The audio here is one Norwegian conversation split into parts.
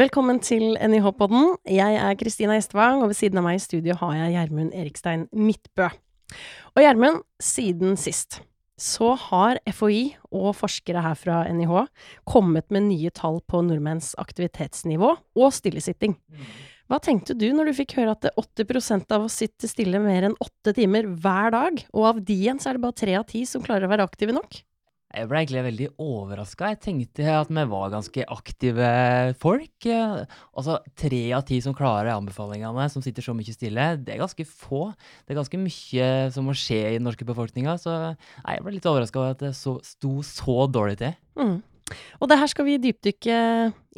Velkommen til NIH-podden. Jeg er Kristina Gjestvang, og ved siden av meg i studio har jeg Gjermund Erikstein Midtbø. Og Gjermund, siden sist så har FHI og forskere her fra NIH kommet med nye tall på nordmenns aktivitetsnivå og stillesitting. Hva tenkte du når du fikk høre at 80% av oss sitter stille mer enn åtte timer hver dag, og av de igjen så er det bare tre av ti som klarer å være aktive nok? Jeg ble egentlig veldig overraska. Jeg tenkte at vi var ganske aktive folk. Altså tre av ti som klarer anbefalingene, som sitter så mye stille, det er ganske få. Det er ganske mye som må skje i den norske befolkninga. Så jeg ble litt overraska over at det så, sto så dårlig til. Mm. Og det her skal vi dypdykke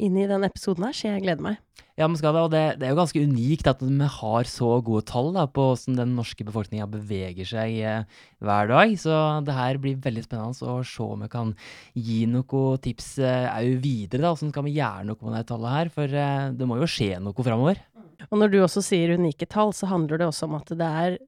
inn i denne episoden her, så jeg gleder meg. Ja, men skal det, og det, det, er jo ganske unikt at vi har så gode tall da, på hvordan den norske befolkninga beveger seg eh, hver dag. Så det her blir veldig spennende å se om vi kan gi noen tips òg eh, videre. da, Hvordan kan vi gjøre noe med det tallet her? For eh, det må jo skje noe framover. Og når du også sier unike tall, så handler det også om at det er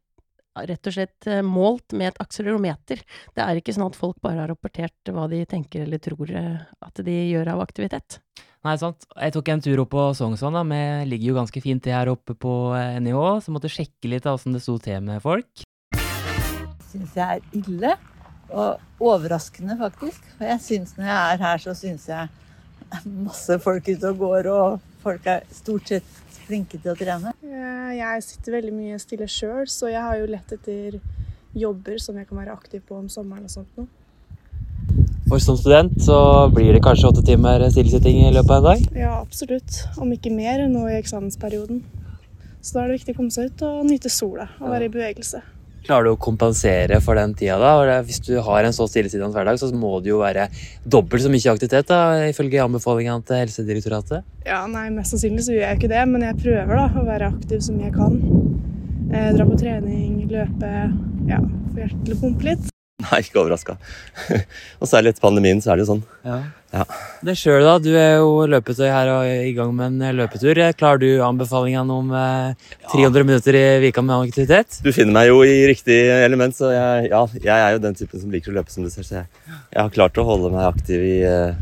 rett og slett eh, målt med et akselerometer. Det er ikke sånn at folk bare har rapportert hva de tenker eller tror eh, at de gjør av aktivitet. Nei, sant. Jeg tok en tur opp på Sognsvann. Vi ligger jo ganske fint til her oppe på NIH, så måtte sjekke litt av åssen det sto til med folk. Syns jeg er ille. Og overraskende, faktisk. For jeg syns når jeg er her, så syns jeg masse folk ute og går, og folk er stort sett flinke til å trene. Jeg sitter veldig mye stille sjøl, så jeg har jo lett etter jobber som jeg kan være aktiv på om sommeren og sånt noe. For som student så blir det kanskje åtte timer stillesitting i løpet av en dag? Ja, absolutt. Om ikke mer nå i eksamensperioden. Så da er det viktig å komme seg ut og nyte sola og være i bevegelse. Klarer du å kompensere for den tida, da? Hvis du har en så stillesittende hverdag, så må det jo være dobbelt så mye aktivitet, da, ifølge anbefalingene til Helsedirektoratet? Ja, nei, mest sannsynlig så gjør jeg ikke det, men jeg prøver da å være aktiv som jeg kan. Eh, dra på trening, løpe, ja, få hjertet til å pumpe litt. Nei, ikke overraska. og særlig etter pandemien så er det jo sånn. Ja. Ja. Det sjøl, da. Du er jo løpetøy her og i gang med en løpetur. Klarer du anbefalingene om eh, 300 minutter i vika med aktivitet? Du finner meg jo i riktig element, så jeg, ja, jeg er jo den typen som liker å løpe, som du ser. Så jeg, jeg har klart å holde meg aktiv i, eh,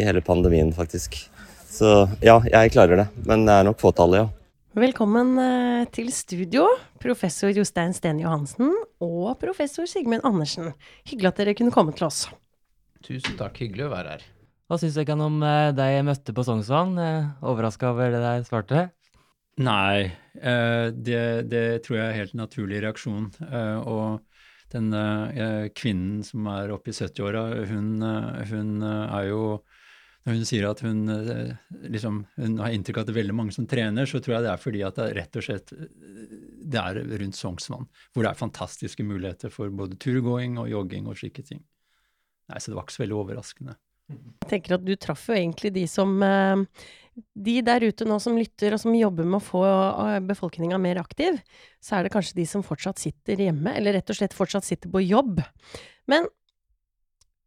i hele pandemien, faktisk. Så ja, jeg klarer det. Men det er nok fåtallet, ja. Velkommen eh, til studio, professor Jostein Steen Johansen og professor Sigmund Andersen. Hyggelig at dere kunne komme til oss. Tusen takk, hyggelig å være her. Hva syns ikke om eh, deg jeg møtte på Sognsvann? Overraska over det der svarte? Nei, eh, det, det, tror jeg er helt naturlig reaksjon. Og den kvinnen som er oppe i 70-åra, hun, hun er jo når hun sier at hun, eh, liksom, hun har inntrykk av at det er veldig mange som trener, så tror jeg det er fordi at det er rett og slett det er rundt Sognsvann, hvor det er fantastiske muligheter for både turgåing og jogging og slike ting. Nei, Så det var ikke så veldig overraskende. Jeg tenker at du traff jo egentlig de som eh, De der ute nå som lytter og som jobber med å få eh, befolkninga mer aktiv, så er det kanskje de som fortsatt sitter hjemme, eller rett og slett fortsatt sitter på jobb. Men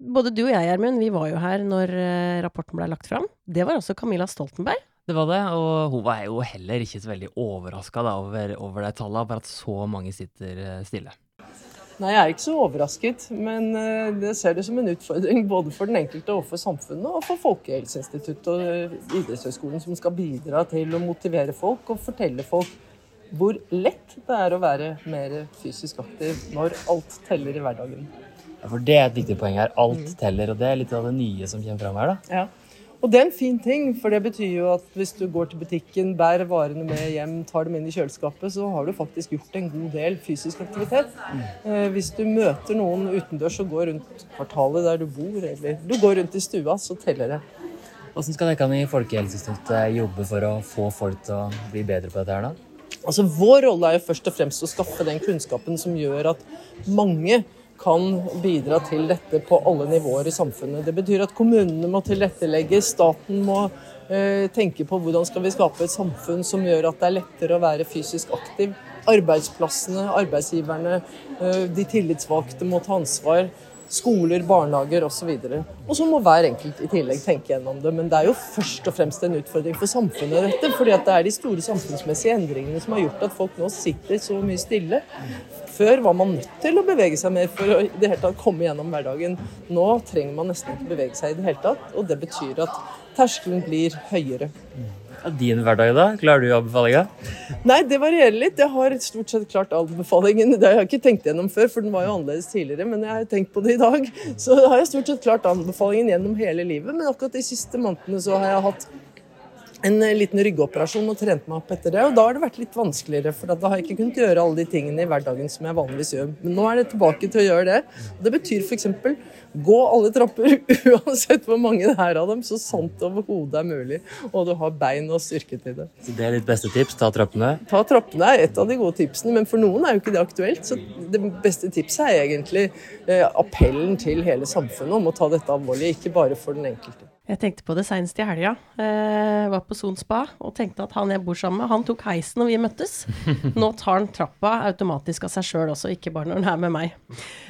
både du og jeg, Gjermund, vi var jo her når uh, rapporten ble lagt fram. Det var også Camilla Stoltenberg. Det var det, og hun var jo heller ikke så veldig overraska over, over de tallene, bare at så mange sitter uh, stille. Nei, jeg er ikke så overrasket, men uh, det ser det som en utfordring både for den enkelte og for samfunnet, og for Folkehelseinstituttet og Idrettshøgskolen, som skal bidra til å motivere folk og fortelle folk hvor lett det er å være mer fysisk aktiv når alt teller i hverdagen. Ja, for det er et viktig poeng her. Alt mm. teller, og det er litt av det nye som kommer fram her, da. Ja. Og det er en fin ting, for det betyr jo at hvis du går til butikken, bærer varene med hjem, tar dem inn i kjøleskapet, så har du faktisk gjort en god del fysisk aktivitet. Mm. Eh, hvis du møter noen utendørs og går rundt kvartalet der du bor, eller du går rundt i stua, så teller det. Hvordan skal dere i Folkehelseinstituttet jobbe for å få folk til å bli bedre på dette her, da? Altså, Vår rolle er jo først og fremst å skaffe den kunnskapen som gjør at mange kan bidra til dette på alle nivåer i samfunnet. Det betyr at kommunene må tilrettelegge, staten må eh, tenke på hvordan skal vi skape et samfunn som gjør at det er lettere å være fysisk aktiv. Arbeidsplassene, arbeidsgiverne, eh, de tillitsvalgte må ta ansvar skoler, barnehager osv. Og så må hver enkelt i tillegg tenke gjennom det. Men det er jo først og fremst en utfordring for samfunnet, dette. fordi det er de store samfunnsmessige endringene som har gjort at folk nå sitter så mye stille. Før var man nødt til å bevege seg mer for å i det hele tatt komme gjennom hverdagen. Nå trenger man nesten ikke bevege seg i det hele tatt, og det betyr at terskelen blir høyere. Din hverdag, da? Klarer du anbefalinga? Nei, det varierer litt. Jeg har stort sett klart anbefalingen. Det har jeg ikke tenkt gjennom før, for den var jo annerledes tidligere. Men jeg har tenkt på det i dag. Så har jeg stort sett klart anbefalingen gjennom hele livet. Men akkurat de siste månedene så har jeg hatt en liten ryggoperasjon og trente meg opp etter det. Og da har det vært litt vanskeligere, for da har jeg ikke kunnet gjøre alle de tingene i hverdagen som jeg vanligvis gjør. Men nå er det tilbake til å gjøre det. Og det betyr f.eks. gå alle trapper, uansett hvor mange det er av dem, så sant overhodet er mulig. Og du har bein og styrke til det. Så det er ditt beste tips? Ta trappene? Ta trappene er et av de gode tipsene, men for noen er jo ikke det aktuelt. Så det beste tipset er egentlig eh, appellen til hele samfunnet om å ta dette alvorlig, ikke bare for den enkelte. Jeg tenkte på det seinest i helga. Eh, var på Son spa og tenkte at han jeg bor sammen med, han tok heisen når vi møttes. Nå tar han trappa automatisk av seg sjøl også, ikke bare når han er med meg.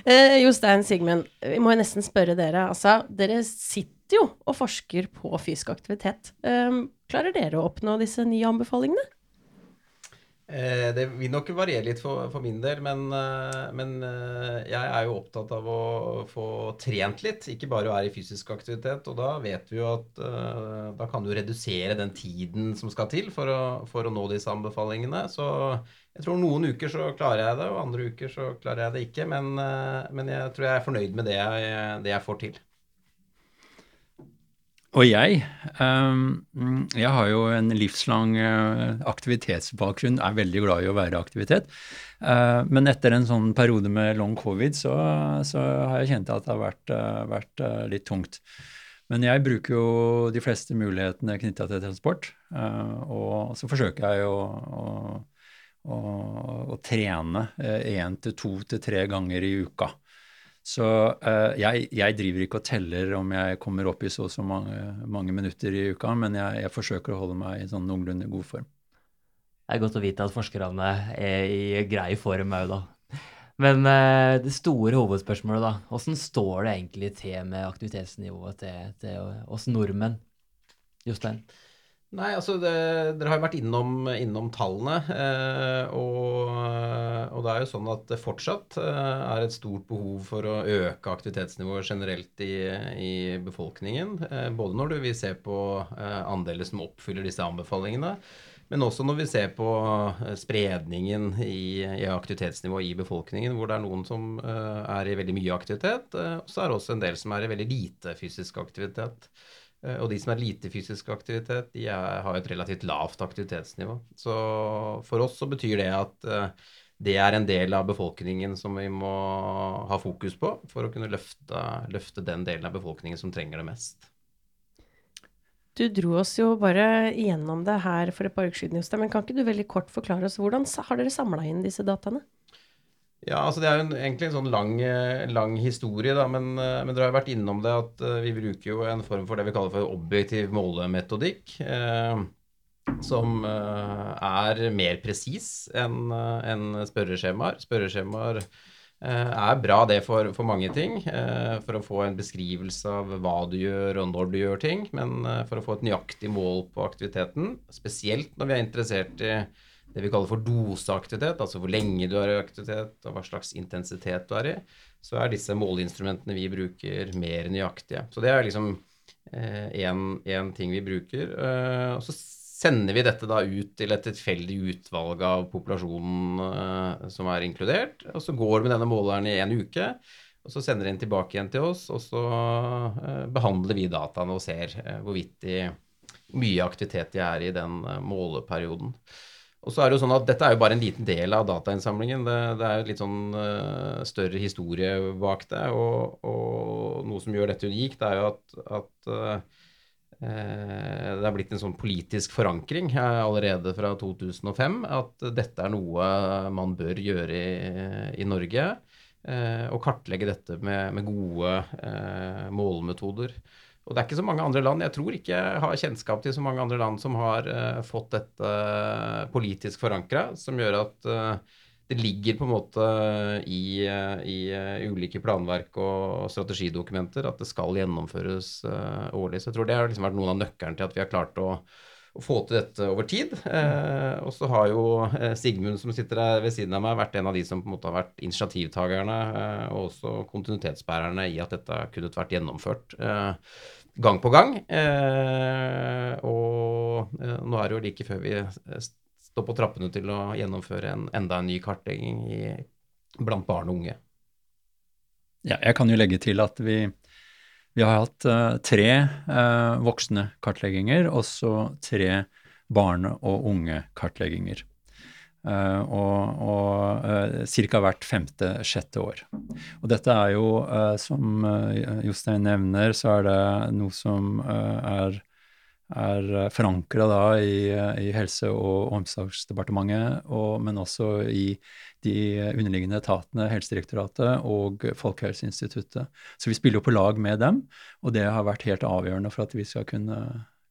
Eh, Jostein Sigmund, vi må jo nesten spørre dere. Altså, dere sitter jo og forsker på fysisk aktivitet. Eh, klarer dere å oppnå disse nye anbefalingene? Eh, det vil nok variere litt for, for min del, men, eh, men, eh, jeg er jo opptatt av å få trent litt, ikke bare å være i fysisk aktivitet. Og da vet vi jo at da kan du redusere den tiden som skal til for å, for å nå disse anbefalingene. Så jeg tror noen uker så klarer jeg det, og andre uker så klarer jeg det ikke. Men, men jeg tror jeg er fornøyd med det jeg, det jeg får til. Og jeg, um, jeg har jo en livslang uh, aktivitetsbakgrunn, er veldig glad i å være aktivitet. Uh, men etter en sånn periode med long covid, så, så har jeg kjent at det har vært, vært litt tungt. Men jeg bruker jo de fleste mulighetene knytta til transport. og så forsøker jeg å, å, å, å trene én til to til tre ganger i uka. Så uh, jeg, jeg, driver ikke og teller om jeg kommer opp i så og så mange, mange, minutter i uka, men jeg, jeg, forsøker å holde meg i sånn noenlunde god form. Det er godt å vite at forskerne er i grei form òg, da. Men uh, det store hovedspørsmålet, da. Hvordan står det egentlig til med aktivitetsnivået til, til oss nordmenn? Jostein? Nei, altså det, Dere har jo vært innom, innom tallene. Eh, og, og, det er jo sånn at det fortsatt eh, er et stort behov for å øke aktivitetsnivået generelt i, i befolkningen. Eh, både når du vil se på eh, andeler som oppfyller disse anbefalingene, men også når vi ser på eh, spredningen i, i aktivitetsnivået i befolkningen, hvor det er noen som eh, er i veldig mye aktivitet, og så er det også en del som er i veldig lite fysisk aktivitet. Eh, og de som er lite fysisk aktivitet, de er, har et relativt lavt aktivitetsnivå. Så for oss så betyr det at uh, det er en del av befolkningen som vi må ha fokus på for å kunne løfte, løfte den delen av befolkningen som trenger det mest. Du dro oss jo bare gjennom det her for et par uker siden, Jostein. Men kan ikke du veldig kort forklare oss hvordan har dere samla inn disse dataene? Ja, altså Det er jo en, egentlig en sånn lang, eh, lang historie, da, men, eh, men, dere har vært innom det at uh, vi bruker jo en form for det vi kaller for objektiv målemetodikk. Eh, som er mer presis enn en spørreskjemaer. Spørreskjemaer er bra det for, for mange ting. for å få en beskrivelse av hva du gjør og når du gjør ting. Men for å få et nøyaktig mål på aktiviteten, spesielt når vi er interessert i det vi kaller for doseaktivitet, altså hvor lenge du er i aktivitet, og hva slags intensitet du er i, så er disse måleinstrumentene vi bruker, mer nøyaktige. Så det er liksom én eh, ting vi bruker. Eh, og så sender vi dette da ut til et tilfeldig utvalg av populasjonen eh, som er inkludert. Og så går vi med denne måleren i en uke. Og så sender de den tilbake igjen til oss, og så eh, behandler vi dataene og ser hvor mye aktivitet de er i den måleperioden. Og så er det jo sånn at Dette er jo bare en liten del av datainnsamlingen. Det, det er jo litt sånn uh, større historie bak det. Og, og, noe som gjør dette unikt, er jo at, at uh, det er blitt en sånn politisk forankring allerede fra 2005 at dette er noe man bør gjøre i, i Norge. Uh, og kartlegge dette med, med gode målemetoder. Og det er ikke så mange andre land, jeg tror ikke har kjennskap til så mange andre land som har uh, fått dette uh, politisk forankra, som gjør at uh, det ligger på en måte i, i ulike planverk og strategidokumenter at det skal gjennomføres årlig. Så jeg tror det har liksom vært noen av nøkkelen til at vi har klart å, å få til dette over tid. Eh, og så har jo eh, Sigmund, som sitter der ved siden av meg, vært en av de som på en måte har vært initiativtakerne eh, og også kontinuitetsbærerne i at dette kunne vært gjennomført eh, gang på gang. Eh, og eh, nå er det jo like før vi står på trappene til å gjennomføre en, enda en ny kartlegging i, blant barn og unge. Ja, jeg kan jo legge til at vi vi har hatt uh, tre uh, voksne kartlegginger og så tre barne- og unge-kartlegginger. Uh, og og ca. hvert femte-sjette år. Og dette er jo, som Jostein nevner, så er det noe som er er eh, forankra i, i, Helse- og omsorgsdepartementet, og, men også i de underliggende etatene, Helsedirektoratet og Folkehelseinstituttet. Så vi spiller jo på lag med dem, og det har vært helt avgjørende for at vi skal kunne,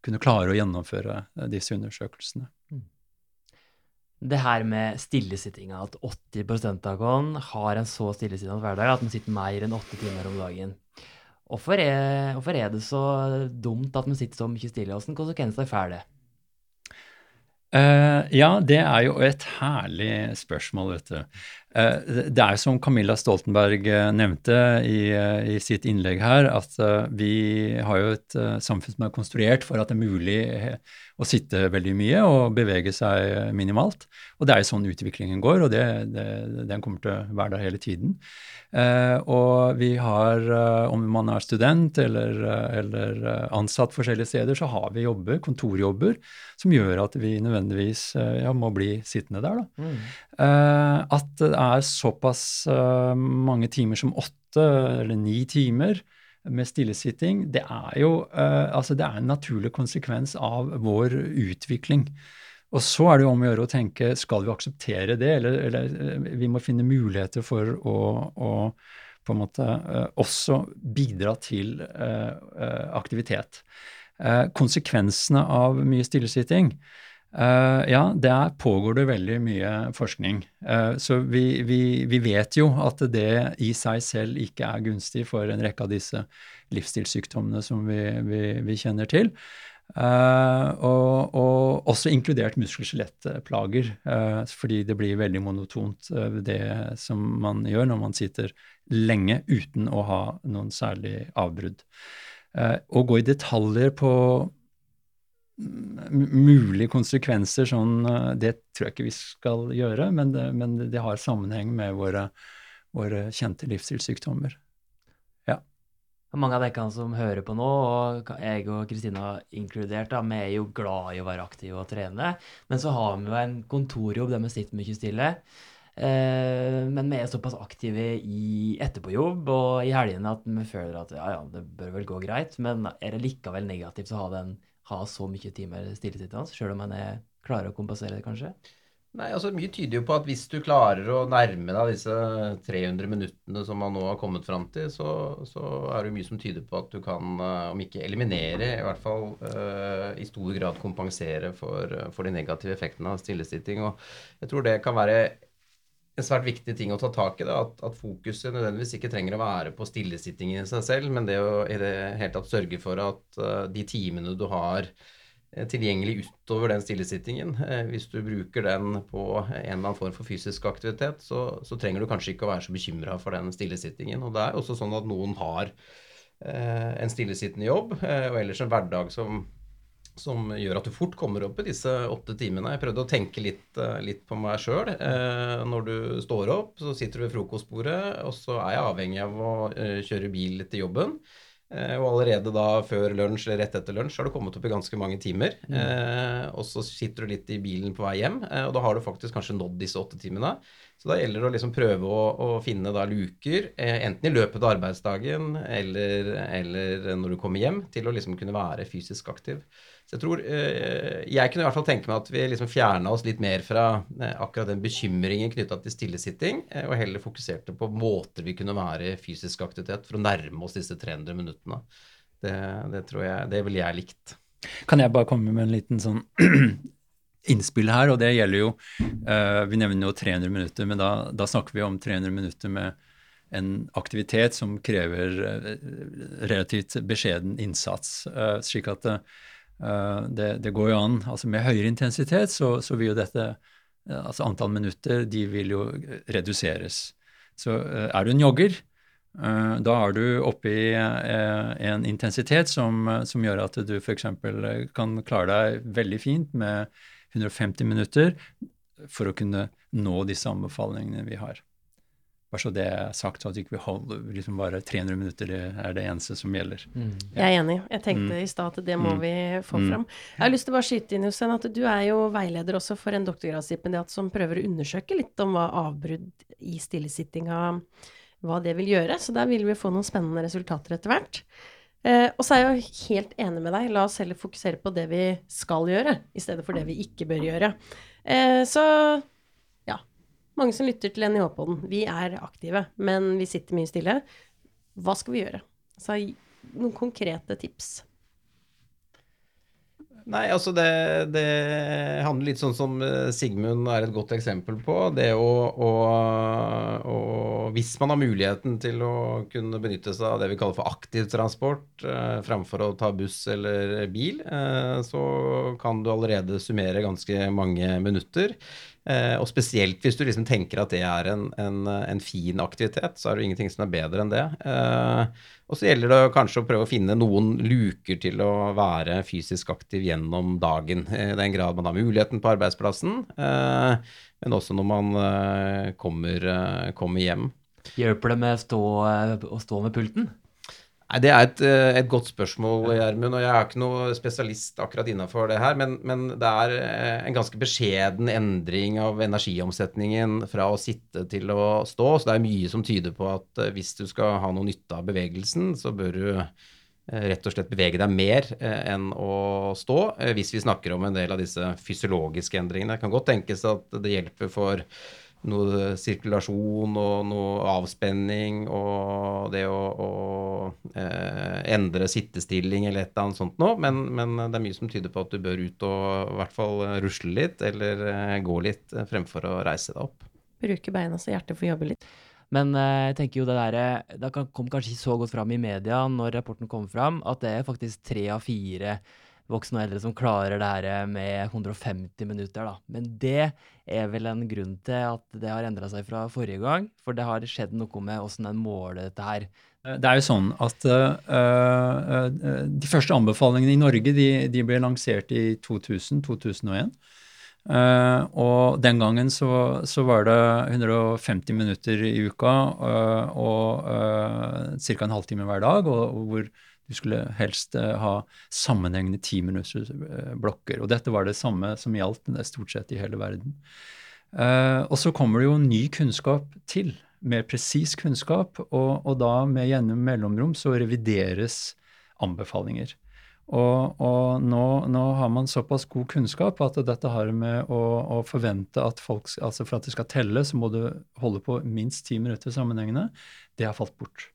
kunne klare å gjennomføre eh, disse undersøkelsene. Mm. Det her med stillesittinga, at 80% av oss har en så stillesittende hverdag at man sitter mer enn åtte timer om dagen. Hvorfor er, hvorfor er, det så dumt at man sitter så mye stille? Hvilke konsekvenser får det? Uh, ja, det er jo et herlig spørsmål, vet du. Uh, det er som Camilla Stoltenberg uh, nevnte i, i, sitt innlegg her, at vi har jo et samfunn som er konstruert for at det er mulig å sitte veldig mye og bevege seg minimalt. Og det er jo sånn utviklingen går, og det, det, den kommer til å være der hele tiden. Eh, og vi har, eh, om man er student eller, eh, eller, ansatt forskjellige steder, så har vi jobber, kontorjobber, som gjør at vi nødvendigvis ja, må bli sittende der. Da. Mm. At det er såpass mange timer som åtte eller ni timer med stillesitting, det er jo altså det er en naturlig konsekvens av vår utvikling. Og så er det jo om å gjøre å tenke skal vi akseptere det, eller, eller eh, vi må finne muligheter for å, å på en måte uh, også bidra til uh, uh, aktivitet. konsekvensene av mye stillesitting ja, der pågår det veldig mye forskning. så vi, vi, vi, vet jo at det i seg selv ikke er gunstig for en rekke av disse livsstilssykdommene som vi, vi kjenner til. Uh, og, og, også inkludert muskel-skjelettplager, uh, fordi det blir veldig monotont, uh, det som man gjør når man sitter lenge uten å ha noen særlig avbrudd. Å gå i detaljer på mulige konsekvenser, sånn, det tror jeg ikke vi skal gjøre, men det, men det har sammenheng med våre, våre kjente livsstilssykdommer. Mange av dere som hører på nå, og jeg og Kristina inkludert, da, vi er jo glad i å være aktive og trene. Men så har vi jo en kontorjobb der vi sitter mye stille. Eh, men vi er såpass aktive i etterpåjobb og i helgene at vi føler at ja, ja, det bør vel gå greit. Men er det likevel negativt å ha, den, ha så mye timer stillesittende, sjøl om man er klarer å kompensere det, kanskje? Nei, altså Mye tyder jo på at hvis du klarer å nærme deg disse 300 minuttene som man nå har kommet fram til, så, så er det mye som tyder på at du kan, eh, om ikke eliminere, i hvert fall uh, i stor grad kompensere for, for, de negative effektene av stillesitting. Og jeg tror det kan være en svært viktig ting å ta tak i. Da, at, at, fokuset nødvendigvis ikke trenger å være på stillesitting i seg selv, men det å i det hele tatt sørge for at uh, de timene du har Eh, tilgjengelig utover den stillesittingen. Eh, hvis du bruker den på en eller annen form for fysisk aktivitet, så, så trenger du kanskje ikke å være så bekymra for den stillesittingen. Og det er også sånn at noen har en stillesittende jobb og ellers en hverdag som, som, gjør at du fort kommer opp i disse åtte timene. Jeg prøvde å tenke litt, eh, litt på meg sjøl. Eh, når du står opp, så sitter du ved frokostbordet, og så er jeg avhengig av å kjøre bil til jobben. Eh, og allerede da før lunsj eller rett etter lunsj har du kommet opp i ganske mange timer. Mm. Eh, og så sitter du litt i bilen på vei hjem, eh, og da har du faktisk kanskje nådd disse åtte timene. Så da gjelder det å liksom prøve å, å finne luker, eh, enten i løpet av arbeidsdagen eller, eller, når du kommer hjem, til å liksom kunne være fysisk aktiv. Så jeg tror eh, Jeg kunne i hvert fall tenke meg at vi liksom fjerna oss litt mer fra eh, akkurat den bekymringen knytta til stillesitting, og heller fokuserte på måter vi kunne være i fysisk aktivitet for å nærme oss disse 300 minuttene. Det, det tror jeg Det ville jeg likt. Kan jeg bare komme med en liten sånn innspill her, og det gjelder jo uh, Vi nevner jo 300 minutter, men da, da, snakker vi om 300 minutter med en aktivitet som krever uh, relativt beskjeden innsats. Uh, slik at det, det, går jo an. altså Med høyere intensitet så, så vil jo dette altså Antall minutter de vil jo reduseres. Så er du en jogger, da er du oppe i en intensitet som, som gjør at du f.eks. kan klare deg veldig fint med 150 minutter for å kunne nå disse anbefalingene vi har. Bare så det er sagt, så at vi ikke holder liksom bare 300 minutter det er det eneste som gjelder. Mm. Jeg er enig. Jeg tenkte mm. i stad at det må mm. vi få mm. fram. Jeg har lyst til å bare skyte inn, Jostein, at du er jo veileder også for en doktorgradsstipendiat som prøver å undersøke litt om hva avbrudd i stillesittinga hva det vil gjøre. Så der vil vi få noen spennende resultater etter hvert. Eh, og så er jeg jo helt enig med deg. La oss heller fokusere på det vi skal gjøre, i stedet for det vi ikke bør gjøre. Eh, så mange som lytter til NIH-poden. Vi er aktive, men vi sitter mye stille. Hva skal vi gjøre? Så noen konkrete tips. Nei, altså det, det, handler litt sånn som eh, Sigmund er et godt eksempel på. Det å, å, å, Hvis man har muligheten til å kunne benytte seg av det vi kaller for aktiv transport eh, framfor å ta buss eller bil, eh, så kan du allerede summere ganske mange minutter. Eh, og spesielt hvis du liksom tenker at det er en, en, en, fin aktivitet, så er det ingenting som er bedre enn det. Eh, og så gjelder det kanskje å prøve å finne noen luker til å være fysisk aktiv gjennom dagen. I den grad man har muligheten på arbeidsplassen, eh, men også når man eh, kommer, eh, kommer, hjem. Hjelper det med å stå, å stå med pulten? Nei, Det er et, eh, et godt spørsmål, Gjermund. Og jeg er ikke noe spesialist akkurat innafor det her. Men, men, det er eh, en ganske beskjeden endring av energiomsetningen fra å sitte til å stå. Så det er mye som tyder på at eh, hvis du skal ha noe nytte av bevegelsen, så bør du rett og slett bevege deg mer enn å stå, hvis vi snakker om en del av disse fysiologiske endringene. Det kan godt tenkes at det hjelper for noe sirkulasjon og noe avspenning og det å, å eh, endre sittestilling eller et eller annet sånt noe. Men, men, det er mye som tyder på at du bør ut og i hvert fall rusle litt eller eh, gå litt eh, fremfor å reise deg opp. Bruke beina så hjertet får jobbe litt. Men eh, jeg tenker jo det der, det kom kanskje ikke så godt fram i media når rapporten kom fram, at det er faktisk tre av fire voksne og eldre som klarer det her med 150 minutter, da. Men det er vel en grunn til at det har endra seg fra forrige gang, for det har skjedd noe med åssen en måler dette her. Eh, det er jo sånn at uh, uh, de første anbefalingene i Norge de, de ble lansert i 2000-2001. Uh, og den gangen så, så, var det 150 minutter i uka og ca. en halvtime hver dag, og, og hvor du skulle helst eh, ha sammenhengende timinuttersblokker. minutters eh. Og dette var det samme som gjaldt stort sett i hele verden. Og så kommer det jo ny kunnskap til. Mer presis kunnskap. Og, og, da med gjennom mellomrom så revideres anbefalinger. Og, og nå, nå, har man såpass god kunnskap at dette har med å, å, forvente at folk Altså for at det skal telle, så må du holde på minst ti minutter sammenhengende. Det har falt bort.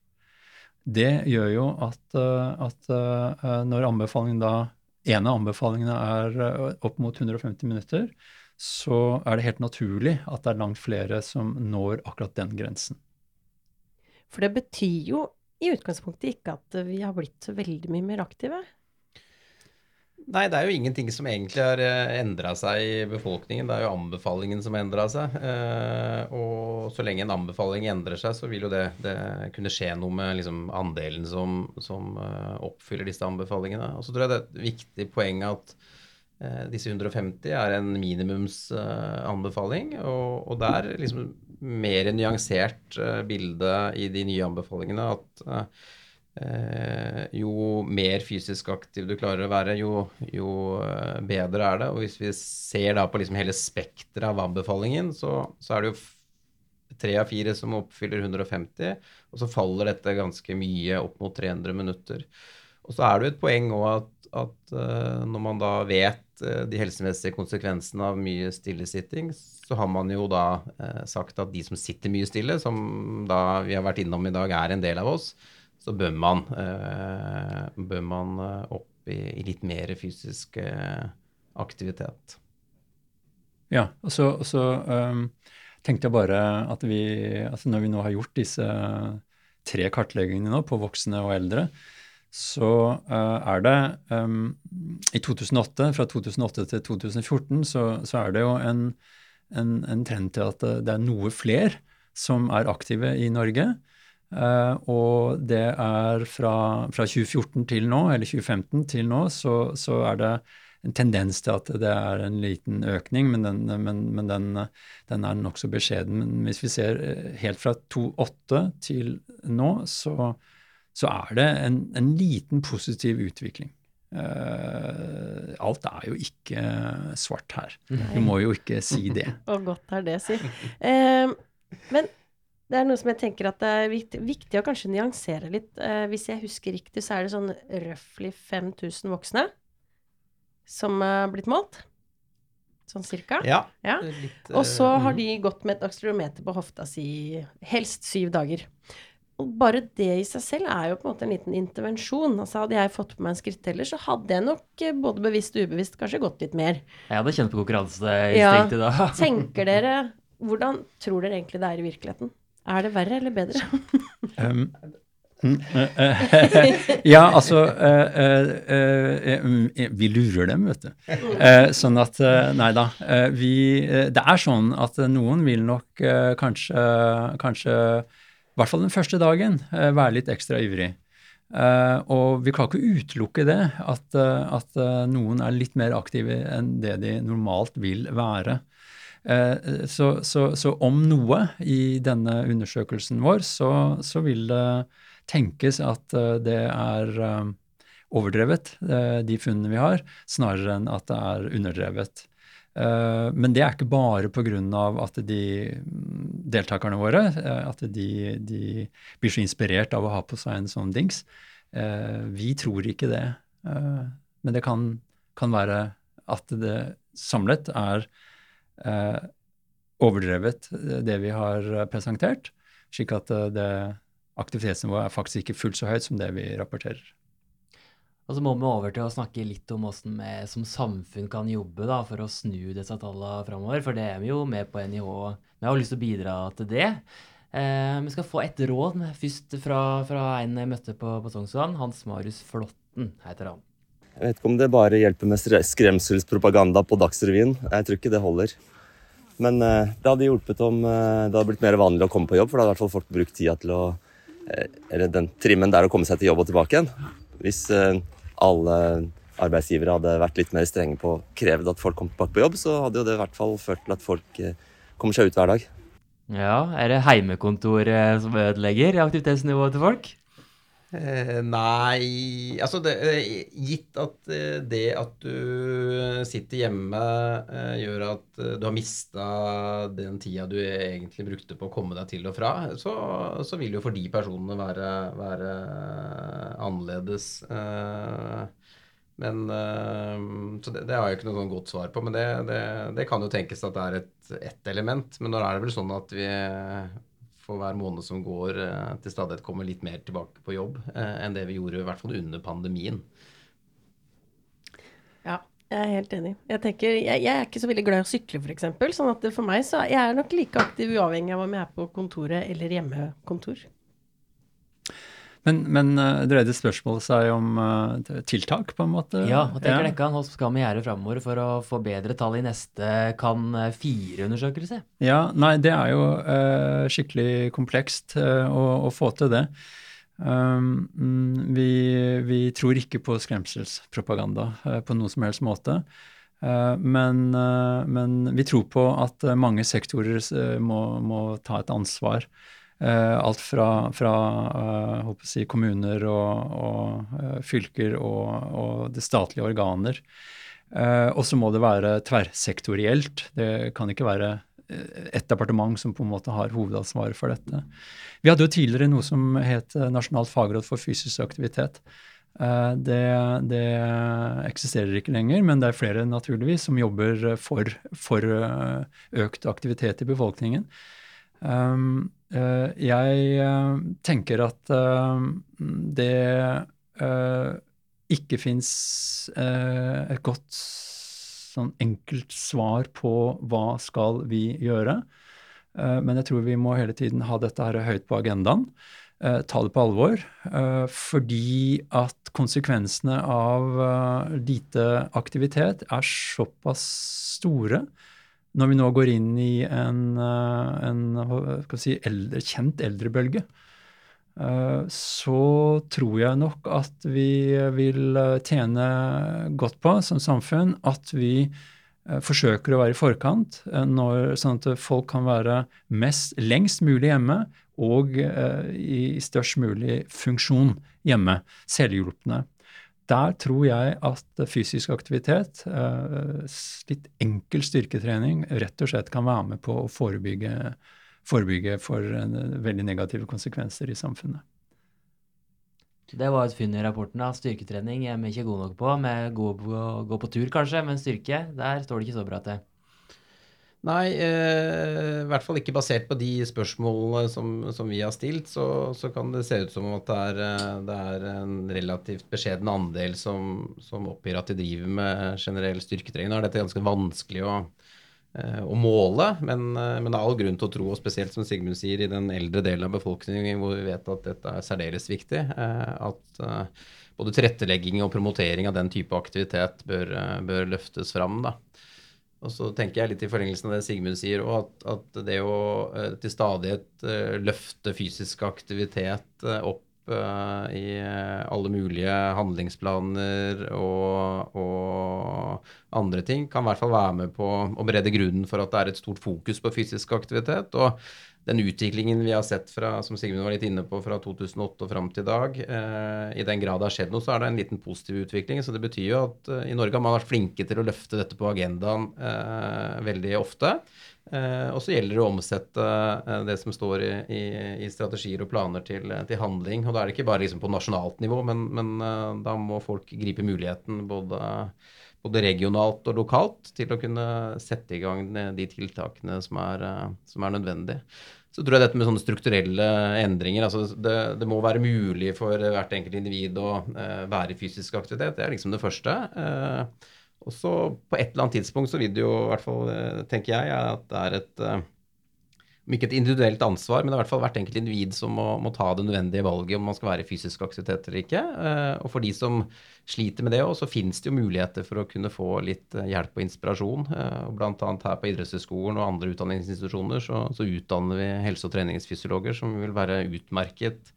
Det gjør jo at, eh, at eh, når anbefalingen da en av anbefalingene er eh, opp mot 150 minutter, så er det helt naturlig at det er langt flere som når akkurat den grensen. For det betyr jo i utgangspunktet ikke at vi har blitt veldig mye mer aktive. Nei, det er jo ingenting som egentlig har eh, endra seg i befolkningen. Det er jo anbefalingen som har endra seg. Eh, og så lenge en anbefaling endrer seg, så vil jo det, det kunne skje noe med liksom, andelen som, som eh, oppfyller disse anbefalingene. Og så tror jeg det er et viktig poeng at disse 150 er en minimumsanbefaling. og, og det er liksom mer nyansert bilde i de nye anbefalingene at jo mer fysisk aktiv du klarer å være, jo, jo, eh, bedre er det. Og hvis vi ser da på liksom hele spekteret av anbefalingen, så, så, er det jo tre av fire som oppfyller 150, og så faller dette ganske mye opp mot 300 minutter. Og så er det jo et poeng òg at, at uh, når man da vet de helsemessige konsekvensene av mye stillesitting, så har man jo da sagt at de som sitter mye stille, som da vi har vært innom i dag, er en del av oss, så bør man, eh, bør man eh, opp i, i, litt mer fysisk eh, aktivitet. Ja, og så, og så um, tenkte jeg bare at vi, altså når vi nå har gjort disse tre kartleggingene nå på voksne og eldre, så uh, er det um, I 2008, fra 2008 til 2014, så, så er det jo en, en, en, trend til at det er noe fler som er aktive i Norge. Uh, og det er fra, fra, 2014 til nå, eller 2015 til nå, så, så, er det en tendens til at det er en liten økning, men den, men, men den, den er nokså beskjeden. Men hvis vi ser helt fra 2008 til nå, så, så er det en, en liten positiv utvikling. Uh, alt er jo ikke svart her. Nei. Du må jo ikke si det. Og godt er det, si. Uh, men det er noe som jeg tenker at det er viktig, viktig å kanskje nyansere litt. Eh, hvis jeg husker riktig, så er det sånn røftlig 5000 voksne som er blitt målt. Sånn cirka. Ja. ja. Litt, og så har mm. de gått med et akselometer på hofta si helst syv dager. Og bare det i seg selv er jo på en måte en liten intervensjon. Altså Hadde jeg fått på meg en skritteller, så hadde jeg nok eh, både bevisst og ubevisst kanskje gått litt mer. Jeg hadde kjent på konkurranseinstinktet ja. da. Tenker dere Hvordan tror dere egentlig det er i virkeligheten? Er det verre eller bedre? um, ja, altså uh, uh, uh, Vi lurer dem, vet du. sånn at Nei da. vi Det er sånn at noen vil nok kanskje, kanskje i hvert fall den første dagen, eh, være litt ekstra ivrig. Uh, og vi kan ikke utelukke det, at, uh, at uh, noen er litt mer aktive enn det de normalt vil være. Så, så, så, om noe i denne undersøkelsen vår, så, så vil det tenkes at det er overdrevet, de funnene vi har, snarere enn at det er underdrevet. Eh, men det er ikke bare pga. at de deltakerne våre eh, at de, de, blir så inspirert av å ha på seg en sånn dings. Eh, vi tror ikke det. Men det kan, kan være at det samlet er overdrevet, det vi har presentert, slik at det aktivitetsnivået er faktisk ikke fullt så høyt som det vi rapporterer. Og så må vi over til å snakke litt om hvordan vi som samfunn kan jobbe da, for å snu disse tallene framover. For det er vi jo med på NIH. Vi har lyst til å bidra til det. Eh, vi skal få et råd først fra, fra en jeg møtte på, på Sognsvann. Hans Marius Flåtten heter han. Jeg vet ikke om det bare hjelper med skremselspropaganda på Dagsrevyen. Jeg tror ikke det holder. Men eh, det hadde hjulpet om eh, det hadde blitt mer vanlig å komme på jobb, for da hadde i hvert fall folk brukt tida til å eh, Eller den trimmen der å komme seg til jobb og tilbake igjen. Hvis eh, alle arbeidsgivere hadde vært litt mer strenge på å kreve at folk kom tilbake på jobb, så hadde jo det i hvert fall ført til at folk eh, kommer seg ut hver dag. Ja, Er det heimekontor eh, som ødelegger aktivitetsnivået til folk? Eh, nei Altså, det, eh, gitt at det at du sitter hjemme eh, gjør at du har mista den tida du egentlig brukte på å komme deg til og fra, så, så vil jo for de personene være, være annerledes. Eh, men Så det, det, har jeg ikke noe sånn godt svar på. Men det, det, det kan jo tenkes at det er et, element. Men nå er det vel sånn at vi for hver måned som går, eh, til stadighet kommer litt mer tilbake på jobb eh, enn det vi gjorde i hvert fall under pandemien. Ja, jeg er helt enig. Jeg tenker, jeg, jeg er ikke så veldig glad i å sykle, f.eks. Sånn at for meg så jeg er nok like aktiv uavhengig av om jeg er på kontoret eller hjemmekontor. Men, men uh, dreide spørsmålet seg om uh, tiltak, på en måte? Ja, og tenker ja. dere? Hva skal vi gjøre framover for å få bedre tall i neste kan fire-undersøkelse? Ja, nei, det er jo uh, skikkelig komplekst å, å, få til det. Um, vi, vi, tror ikke på skremselspropaganda på noen som helst måte. Men, men, vi tror på at mange sektorer må, må ta et ansvar Uh, alt fra, fra uh, si, kommuner og, og uh, fylker og, og, det statlige organer. og så må det være tverrsektorielt. Det kan ikke være ett departement som på en måte har hovedansvaret for dette. Vi hadde jo tidligere noe som het Nasjonalt fagråd for fysisk aktivitet. Det, det, eksisterer ikke lenger, men det er flere naturligvis som jobber for, for økt aktivitet i befolkningen. Um, uh, jeg uh, tenker at uh, det ikke fins et godt sånn enkelt svar på hva skal vi gjøre. men jeg tror vi må hele tiden ha dette her høyt på agendaen. eh, ta det på alvor. eh, fordi at konsekvensene av eh, lite aktivitet er såpass store når vi nå går inn i en, eh, en si, eldre, kjent eldrebølge. Eh, så tror jeg nok at vi vil eh, tjene godt på som samfunn at vi forsøker å være i forkant, når, sånn at folk kan være mest, lengst mulig hjemme og i størst mulig funksjon hjemme, selvhjulpne. Der tror jeg at fysisk aktivitet, eh, litt enkel styrketrening, rett og slett kan være med på å forebygge, forebygge for eh, veldig negative konsekvenser i samfunnet. Det var et funn i rapporten. da. Styrketrening er vi ikke gode nok på. Vi er gode gå på tur, kanskje, men styrke, der står det ikke så bra til. Nei, eh, i hvert fall ikke basert på de spørsmålene som, som vi har stilt, så, så kan det se ut som at det er, eh, det er en relativt beskjeden andel som, som oppgir at de driver med generell styrketrening. Nå er dette ganske vanskelig å, eh, å måle, men, eh, men det er all grunn til å tro, og spesielt som Sigmund sier, i den eldre delen av befolkningen hvor vi vet at dette er særdeles viktig, at både tilrettelegging og promotering av den type aktivitet bør, bør løftes fram. da. Og så tenker jeg litt i forlengelsen av det Sigmund sier, òg, at, at det å eh, til stadighet eh, løfte fysisk aktivitet eh, opp i alle mulige handlingsplaner og, og andre ting, kan i hvert fall være med på å berede grunnen for at det er et stort fokus på fysisk aktivitet. og den utviklingen vi har sett fra som Sigmund var litt inne på, fra 2008 og fram til i dag, eh, i den grad det har skjedd noe, så er det en liten positiv utvikling. Så det betyr jo at eh, i Norge har man vært flinke til å løfte dette på agendaen eh, veldig ofte. Eh, og så gjelder det å omsette eh, det som står i, i, i strategier og planer til, til handling. Og da er det ikke bare liksom på nasjonalt nivå, men, men eh, da må folk gripe muligheten både både regionalt og lokalt til å kunne sette i gang de tiltakene som er, eh, som er nødvendige. Så tror jeg dette med sånne strukturelle endringer altså det, det må være mulig for hvert enkelt individ å eh, være i fysisk aktivitet. Det er liksom det første. Eh, og så på et eller annet tidspunkt så vil det jo, i hvert fall eh, tenker jeg, at det er et eh, om ikke et individuelt ansvar, men det er i hvert fall hvert enkelt individ som må, må ta det nødvendige valget om man skal være i fysisk aktivitet eller ikke. Eh, og for de som sliter med det òg, så finnes det jo muligheter for å kunne få litt eh, hjelp og inspirasjon. Eh, og blant annet her på idrettshøyskolen og andre utdanningsinstitusjoner så, så utdanner vi helse- og treningsfysiologer som vil være utmerket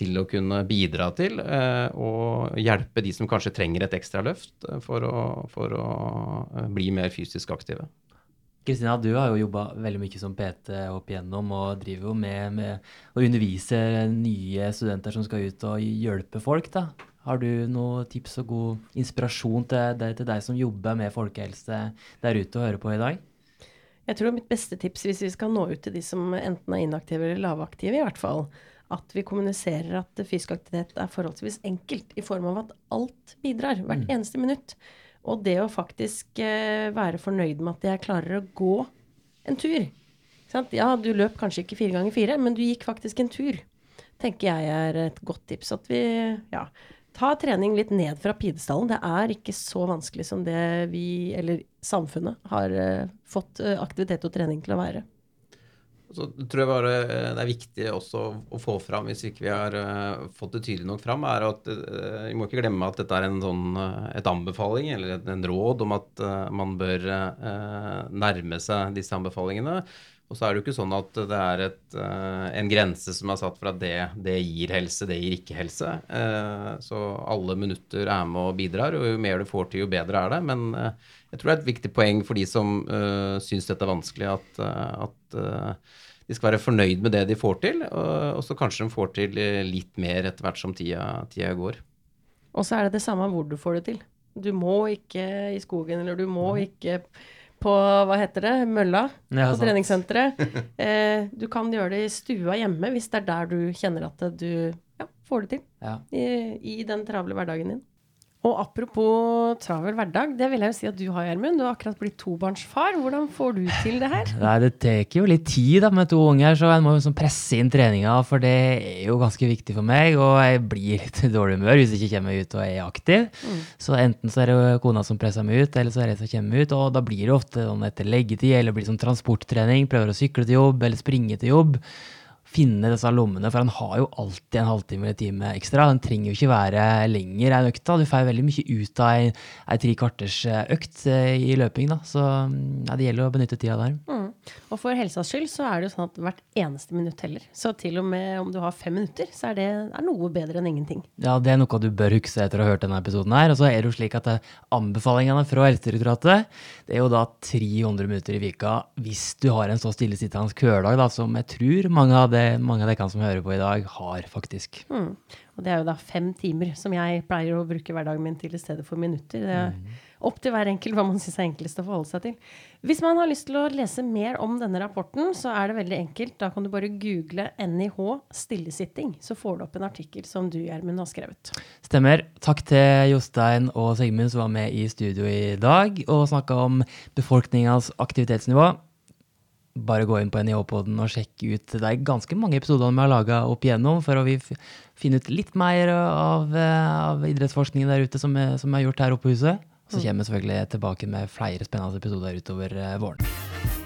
til å kunne bidra til og hjelpe de som kanskje trenger et ekstra løft for å, for å bli mer fysisk aktive. Kristina, du har jo jobba veldig mye som PT opp igjennom, og driver jo med, med å undervise nye studenter som skal ut og hjelpe folk. da. Har du noen tips og god inspirasjon til, til deg som jobber med folkehelse der ute og hører på i dag? Jeg tror mitt beste tips hvis vi skal nå ut til de som enten er inaktive eller lavaktive, i hvert fall, at vi kommuniserer at fysisk aktivitet er forholdsvis enkelt, i form av at alt bidrar, hvert eneste minutt. Og det å faktisk eh, være fornøyd med at jeg klarer å gå en tur. Ja, du løp kanskje ikke fire ganger fire, men du gikk faktisk en tur. Tenker jeg er et godt tips. At vi ja, tar trening litt ned fra pidestallen. Det er ikke så vanskelig som det vi, eller samfunnet, har eh, fått eh, aktivitet og trening til å være. Så tror jeg bare eh, det er viktig også å få fram, hvis ikke vi har eh, fått det tydelig nok fram, er at eh, vi må ikke glemme at dette er en sånn et anbefaling eller en råd om at man bør nærme seg disse anbefalingene. Og så er det jo ikke sånn at det er et, eh, en grense som er satt for at det, det gir helse, det gir ikke helse. Eh, så alle minutter er med og bidrar, og jo mer du får til, jo bedre er det. Men eh, jeg tror det er et viktig poeng for de som syns dette er vanskelig, at, at de skal være fornøyd med det de får til, og, så kanskje de får til litt mer etter hvert som tida, tida går. Og så er det det samme hvor du får det til. Du må ikke i skogen, eller du må ikke på hva heter det, mølla Ja, på sant. treningssenteret. Eh, du kan gjøre det i stua hjemme hvis det er der du kjenner at du ja, får det til Ja. i, i den travle hverdagen din. Og apropos travel hverdag, det vil jeg jo si at du har, Gjermund. Du har akkurat blitt tobarnsfar. Hvordan får du til det her? Nei, det tar jo litt tid da, med to unger, så jeg må jo sånn presse inn treninga, for det er jo ganske viktig for meg. Og jeg blir litt i dårlig humør hvis jeg ikke kommer ut og er aktiv. Så enten så er det kona som presser meg ut, eller så er det jeg som kommer ut. Og da blir det ofte sånn etter leggetid, eller blir det sånn transporttrening, prøver å sykle til jobb, eller springe til jobb. Finne disse lommene, for han har jo alltid en halvtime eller time ekstra. Den trenger jo ikke være lenger enn økta. Du får veldig mye ut av ei, ei tre kvarters eh, økt eh, i løping, da. Så mm, ja, det gjelder å benytte tida der. Mm. Og for helsas skyld så er det jo sånn at hvert eneste minutt teller. Så til og med om du har fem minutter, så er det er noe bedre enn ingenting. Ja, det er noe du bør huske etter å ha hørt denne episoden her. Og så er det jo slik at eh, anbefalingene fra Helsedirektoratet, det er jo da 300 minutter i vika hvis du har en så stillesittende hverdag da, som jeg tror mange av, det, mange av dere som hører på i dag, har faktisk. Mm. Og det er jo da fem timer som jeg pleier å bruke hverdagen min til i stedet for minutter. Det er opp til hver enkelt hva man syns er enklest å forholde seg til. Hvis man har lyst til å lese mer om denne rapporten, så er det veldig enkelt. Da kan du bare google NIH stillesitting, så får du opp en artikkel som du, Gjermund, har skrevet. Stemmer. Takk til Jostein og Sigmund som var med i studio i dag og snakka om befolkningas aktivitetsnivå. Bare gå inn på NIH-poden og sjekke ut Det er ganske mange episoder vi har laga opp igjennom for å finne ut litt mer av, eh, av idrettsforskningen der ute som vi som er gjort her oppe på huset. Så kommer vi selvfølgelig tilbake med flere spennende episoder utover eh, våren.